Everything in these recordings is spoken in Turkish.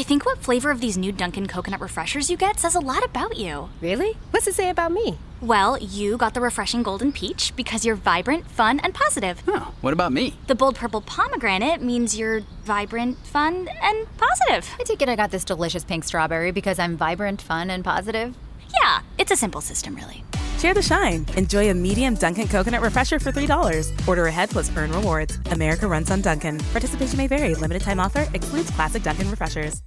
I think what flavor of these new Dunkin' coconut refreshers you get says a lot about you. Really? What's it say about me? Well, you got the refreshing golden peach because you're vibrant, fun, and positive. Oh, what about me? The bold purple pomegranate means you're vibrant, fun, and positive. I take it I got this delicious pink strawberry because I'm vibrant, fun, and positive. Yeah, it's a simple system, really. Share the shine. Enjoy a medium Dunkin' coconut refresher for $3. Order ahead plus earn rewards. America runs on Dunkin'. Participation may vary. Limited time offer excludes classic Dunkin' refreshers.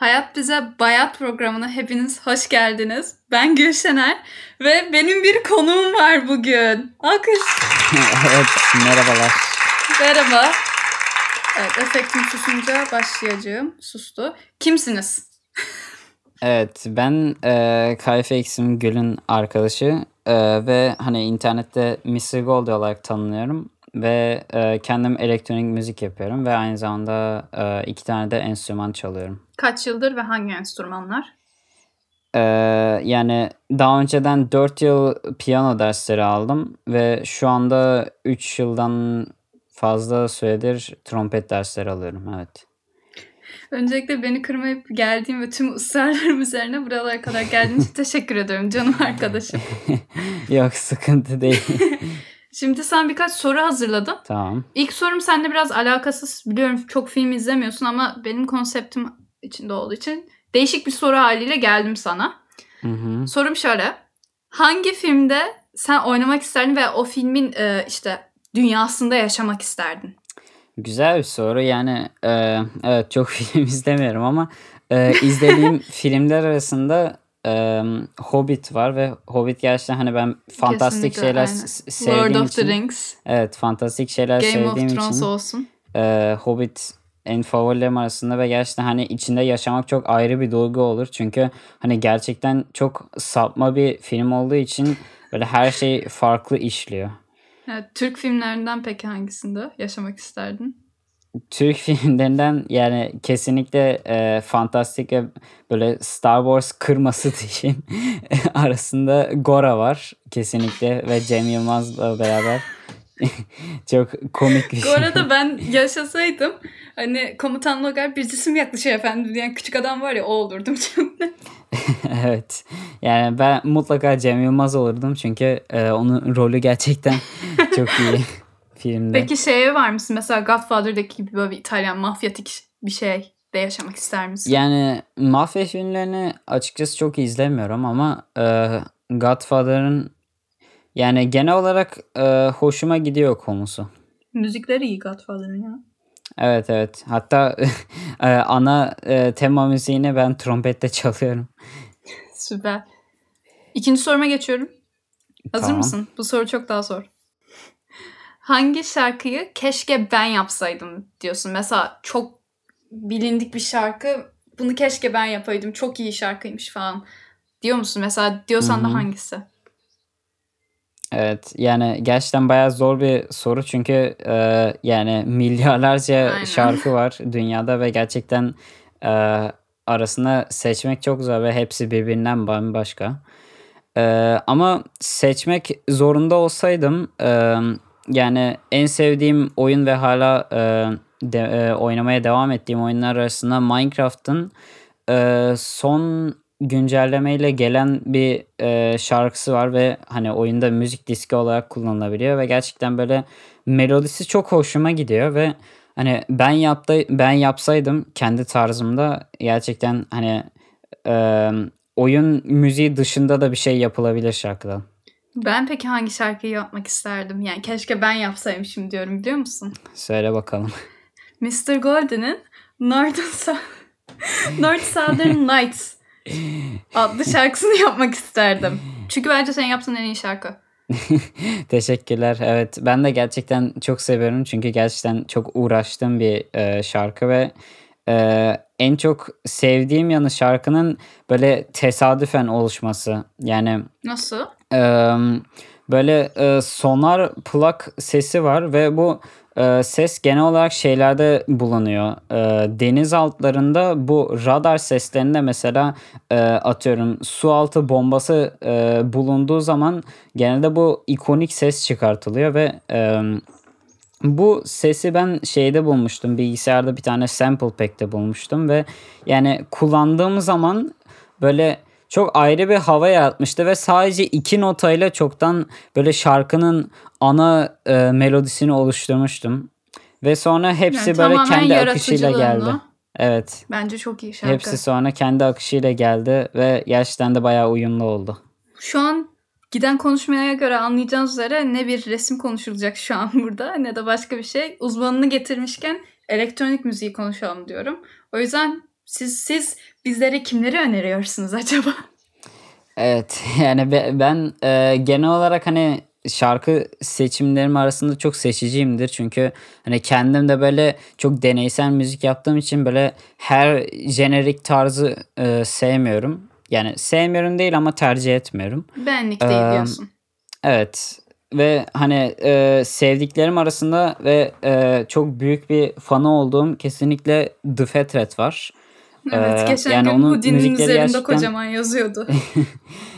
Hayat Bize Bayat programına hepiniz hoş geldiniz. Ben Gülşener ve benim bir konuğum var bugün. Alkış. evet, merhabalar. Merhaba. Evet, efektim susunca başlayacağım. Sustu. Kimsiniz? Evet, ben e, KFX'im Gül'ün arkadaşı e, ve hani internette Mr. Gold olarak tanınıyorum ve e, kendim elektronik müzik yapıyorum ve aynı zamanda e, iki tane de enstrüman çalıyorum. Kaç yıldır ve hangi enstrümanlar? E, yani daha önceden 4 yıl piyano dersleri aldım ve şu anda 3 yıldan fazla süredir trompet dersleri alıyorum. Evet. Öncelikle beni kırmayıp geldiğim ve tüm ısrarlarım üzerine buralara kadar geldiğin için teşekkür ediyorum canım arkadaşım. Yok sıkıntı değil. Şimdi sen birkaç soru hazırladın. tamam. İlk sorum seninle biraz alakasız. Biliyorum çok film izlemiyorsun ama benim konseptim içinde olduğu için değişik bir soru haliyle geldim sana. Hı hı. Sorum şöyle. Hangi filmde sen oynamak isterdin ve o filmin e, işte dünyasında yaşamak isterdin? Güzel bir soru. Yani e, evet çok film izlemiyorum ama e, izlediğim filmler arasında e, Hobbit var ve Hobbit gerçekten hani ben fantastik Kesinlikle, şeyler aynen. sevdiğim Lord of için. the Rings, Evet fantastik şeyler Game of sevdiğim Thrones için olsun. e, Hobbit en favorilerim arasında ve gerçekten hani içinde yaşamak çok ayrı bir duygu olur. Çünkü hani gerçekten çok sapma bir film olduğu için böyle her şey farklı işliyor. Evet, Türk filmlerinden peki hangisinde yaşamak isterdin? Türk filmlerinden yani kesinlikle e, fantastik ve böyle Star Wars kırması diyeyim arasında Gora var kesinlikle ve Cem Yılmaz'la beraber. Çok komik bir Bu arada ben yaşasaydım hani komutan Logar bir cisim yaklaşıyor efendim diyen küçük adam var ya o olurdum şimdi. evet. Yani ben mutlaka Cem Yılmaz olurdum çünkü e, onun rolü gerçekten çok iyi filmde. Peki şeye var mısın mesela Godfather'daki gibi böyle bir İtalyan mafyatik bir şey de yaşamak ister misin? Yani mafya filmlerini açıkçası çok izlemiyorum ama e, Godfather'ın yani genel olarak e, hoşuma gidiyor konusu. Müzikleri iyi Godfather'ın ya. Evet evet. Hatta e, ana e, tema müziğini ben trompette çalıyorum. Süper. İkinci soruma geçiyorum. Hazır Tamam. mısın? Bu soru çok daha zor. Hangi şarkıyı keşke ben yapsaydım diyorsun? Mesela çok bilindik bir şarkı. Bunu keşke ben yapaydım. Çok iyi şarkıymış falan. Diyor musun? Mesela diyorsan Hı hı. da hangisi? Evet yani gerçekten bayağı zor bir soru çünkü e, yani milyarlarca Aynen. şarkı var dünyada ve gerçekten e, arasında seçmek çok zor ve hepsi birbirinden bambaşka. E, ama seçmek zorunda olsaydım e, yani en sevdiğim oyun ve hala e, de, e, oynamaya devam ettiğim oyunlar arasında Minecraft'ın e, son güncellemeyle gelen bir e, şarkısı var ve hani oyunda müzik diski olarak kullanılabiliyor ve gerçekten böyle melodisi çok hoşuma gidiyor ve hani ben yaptı ben yapsaydım kendi tarzımda gerçekten hani e, oyun müziği dışında da bir şey yapılabilir şarkıdan. Ben peki hangi şarkıyı yapmak isterdim? Yani keşke ben yapsaymışım diyorum biliyor musun? Söyle bakalım. Mr. Golden'ın Northern, North Southern Nights adlı şarkısını yapmak isterdim. Çünkü bence sen yaptığın en iyi şarkı. Teşekkürler. Evet ben de gerçekten çok seviyorum çünkü gerçekten çok uğraştığım bir e, şarkı ve e, en çok sevdiğim yanı şarkının böyle tesadüfen oluşması. Yani Nasıl? E, böyle e, sonar plak sesi var ve bu e, ses genel olarak şeylerde bulunuyor. E, deniz altlarında bu radar seslerinde mesela e, atıyorum su altı bombası e, bulunduğu zaman genelde bu ikonik ses çıkartılıyor ve e, bu sesi ben şeyde bulmuştum. Bilgisayarda bir tane sample pack'te bulmuştum ve yani kullandığım zaman böyle çok ayrı bir hava yaratmıştı ve sadece iki notayla çoktan böyle şarkının ana e, melodisini oluşturmuştum. Ve sonra hepsi Yani böyle kendi akışıyla geldi. Evet. Bence çok iyi şarkı. Hepsi sonra kendi akışıyla geldi ve gerçekten de bayağı uyumlu oldu. Şu an giden konuşmaya göre anlayacağınız üzere ne bir resim konuşulacak şu an burada ne de başka bir şey. Uzmanını getirmişken elektronik müziği konuşalım diyorum. O yüzden siz siz bizlere kimleri öneriyorsunuz acaba? Evet yani be- ben e, genel olarak hani şarkı seçimlerim arasında çok seçiciyimdir. Çünkü hani kendim de böyle çok deneysel müzik yaptığım için böyle her jenerik tarzı e, sevmiyorum. Yani sevmiyorum değil ama tercih etmiyorum. Benlik değil Eee, diyorsun. Evet ve hani e, sevdiklerim arasında ve e, çok büyük bir fanı olduğum kesinlikle The Fat Rat var. Evet Eee, geçen yani gün Houdini'nin müzikleri üzerinde gerçekten- kocaman yazıyordu.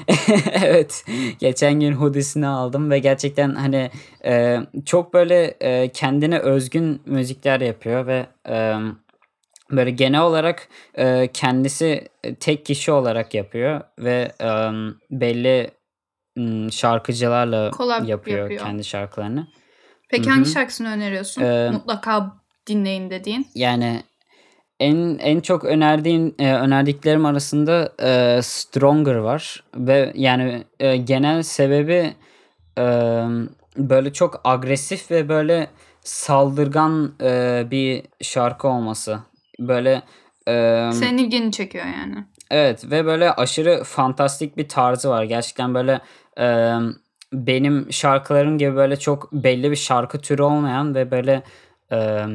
evet. Geçen gün hoodiesini aldım ve gerçekten hani e, çok böyle e, kendine özgün müzikler yapıyor ve e, böyle genel olarak e, kendisi tek kişi olarak yapıyor ve e, belli şarkıcılarla Collab yapıyor, yapıyor. kendi şarkılarını. Peki hangi şarkısını öneriyorsun? Eee, Mutlaka dinleyin dediğin. Yani en en çok önerdiğim e, önerdiklerim arasında e, Stronger var ve yani e, genel sebebi e, böyle çok agresif ve böyle saldırgan e, bir şarkı olması. Böyle e, Senin ilgini çekiyor yani. Evet ve böyle aşırı fantastik bir tarzı var. Gerçekten böyle e, benim şarkılarım gibi böyle çok belli bir şarkı türü olmayan ve böyle e,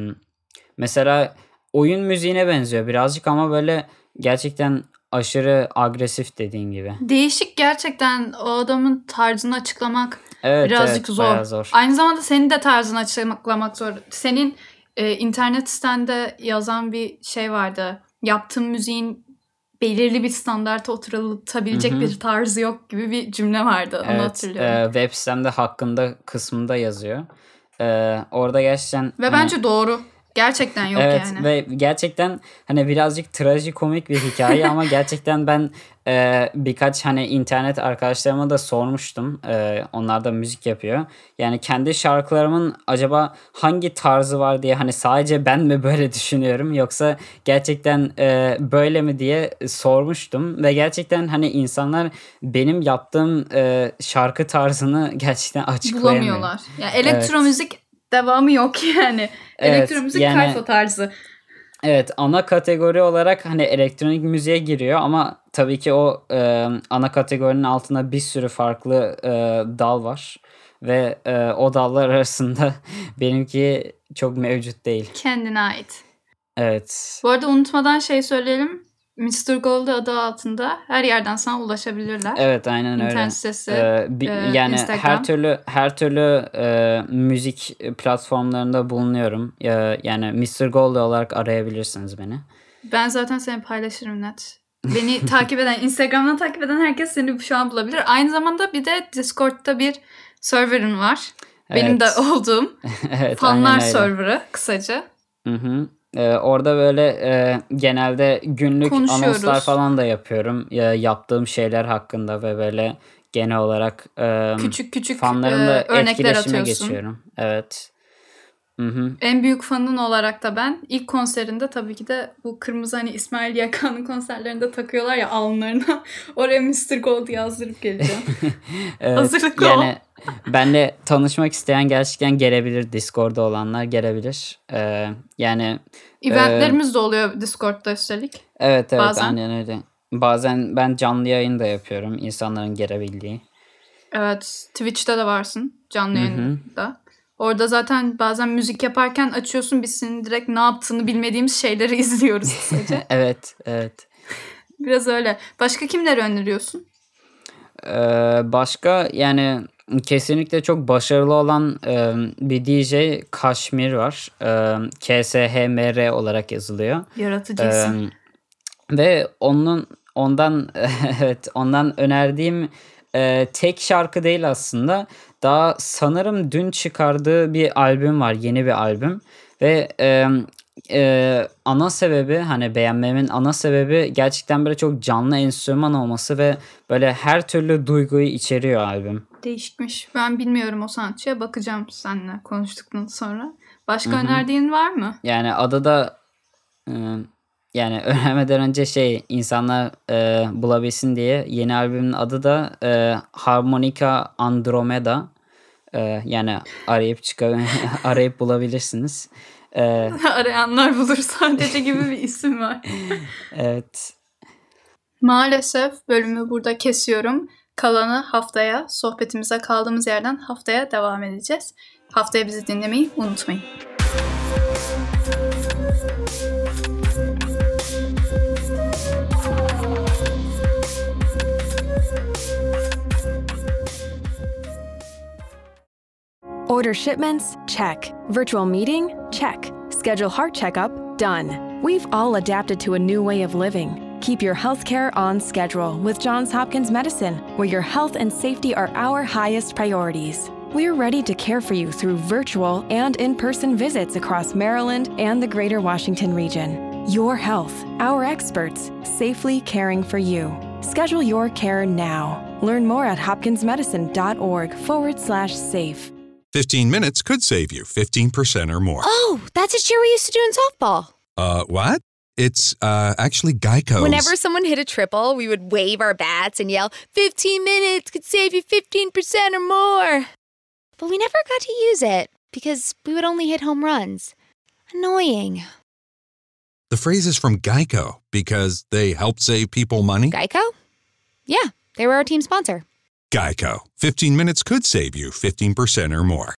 mesela oyun müziğine benziyor birazcık ama böyle gerçekten aşırı agresif dediğin gibi. Değişik gerçekten o adamın tarzını açıklamak Evet, birazcık evet, zor. zor. Aynı zamanda senin de tarzını açıklamak zor. Senin e, internet sitende yazan bir şey vardı. Yaptığın müziğin belirli bir standarta oturtabilecek bir tarzı yok gibi bir cümle vardı. Onu Evet, hatırlıyorum. e, web sitemde hakkında kısmında yazıyor. E, orada gerçekten Ve hani- bence doğru. Gerçekten yok evet yani. ve gerçekten hani birazcık trajikomik bir hikaye ama gerçekten ben e, birkaç hani internet arkadaşlarıma da sormuştum. E, onlar da müzik yapıyor. Yani kendi şarkılarımın acaba hangi tarzı var diye hani sadece ben mi böyle düşünüyorum yoksa gerçekten e, böyle mi diye sormuştum ve gerçekten hani insanlar benim yaptığım e, şarkı tarzını gerçekten açıklayamıyor. Bulamıyorlar. Ya elektro Evet. müzik devamı yok yani. Evet, elektro müzik yani- kayfa tarzı. Evet ana kategori olarak hani elektronik müziğe giriyor ama tabii ki o e, ana kategorinin altında bir sürü farklı e, dal var ve e, o dallar arasında benimki çok mevcut değil. Kendine ait. Evet. Bu arada unutmadan şey söyleyelim. Mr. Gold adı altında her yerden sana ulaşabilirler. Evet aynen öyle. İnternet sitesi, Ee, bi- e, yani Instagram. her türlü her türlü e, müzik platformlarında bulunuyorum. Ya- yani Mr. Gold olarak arayabilirsiniz beni. Ben zaten seni paylaşırım net. Beni takip eden, Instagram'dan takip eden herkes seni şu an bulabilir. Aynı zamanda bir de Discord'da bir server'ın var. Benim de Evet. olduğum evet, fanlar server'ı kısaca. Hı hı. Ee, orada böyle e, genelde günlük anonslar falan da yapıyorum. Ya, yaptığım şeyler hakkında ve böyle genel olarak e, Küçük küçük fanlarımla e, örnekler etkileşime atıyorsun. geçiyorum. Evet. Hı hı. En büyük fanın olarak da ben ilk konserinde tabii ki de bu kırmızı hani İsmail Yakan'ın konserlerinde takıyorlar ya alnlarına. Oraya Mr. Gold yazdırıp geleceğim. Evet, Hazırlıklı ol. yani benle tanışmak isteyen gerçekten gelebilir. Discord'da olanlar gelebilir. Ee, yani Eventlerimiz de oluyor Discord'da üstelik. evet evet Bazen. aynen öyle. Bazen ben canlı yayın da yapıyorum insanların gelebildiği. Evet Twitch'te de varsın canlı yayında. Orada zaten bazen müzik yaparken açıyorsun biz senin direkt ne yaptığını bilmediğimiz şeyleri izliyoruz kısaca. Evet evet. Biraz öyle. Başka kimleri öneriyorsun? Ee, başka yani kesinlikle çok başarılı olan e, bir DJ Kashmir var. E, KSHMR olarak yazılıyor. Yaratıcı Ee, isim. ve onun ondan evet ondan önerdiğim e, tek şarkı değil aslında. Daha sanırım dün çıkardığı bir albüm var, yeni bir albüm ve e, e, ana sebebi hani beğenmemin ana sebebi gerçekten böyle çok canlı enstrüman olması ve böyle her türlü duyguyu içeriyor albüm. Değişikmiş. Ben bilmiyorum o sanatçıya. Bakacağım seninle konuştuktan sonra. Başka önerdiğin var mı? Yani adı da e, yani öğrenmeden önce şey insanlar e, bulabilsin diye yeni albümün adı da e, Harmonica Andromeda. E, yani arayıp çıkar arayıp bulabilirsiniz. E, Arayanlar bulur sadece gibi bir isim var. evet. Maalesef bölümü burada kesiyorum. Kalanı haftaya sohbetimize kaldığımız yerden haftaya devam edeceğiz. Haftaya bizi dinlemeyi unutmayın. Order shipments? Check. Virtual meeting? Check. Schedule heart checkup? Done. We've all adapted to a new way of living. Keep your healthcare on schedule with Johns Hopkins Medicine, where your health and safety are our highest priorities. We're ready to care for you through virtual and in person visits across Maryland and the greater Washington region. Your health, our experts, safely caring for you. Schedule your care now. Learn more at hopkinsmedicine.org forward slash safe. 15 minutes could save you 15% or more. Oh, that's a cheer we used to do in softball. Uh, what? It's uh, actually Geico. Whenever someone hit a triple, we would wave our bats and yell, 15 minutes could save you 15% or more. But we never got to use it because we would only hit home runs. Annoying. The phrase is from Geico because they help save people money. Geico? Yeah, they were our team sponsor. Geico. 15 minutes could save you 15% or more.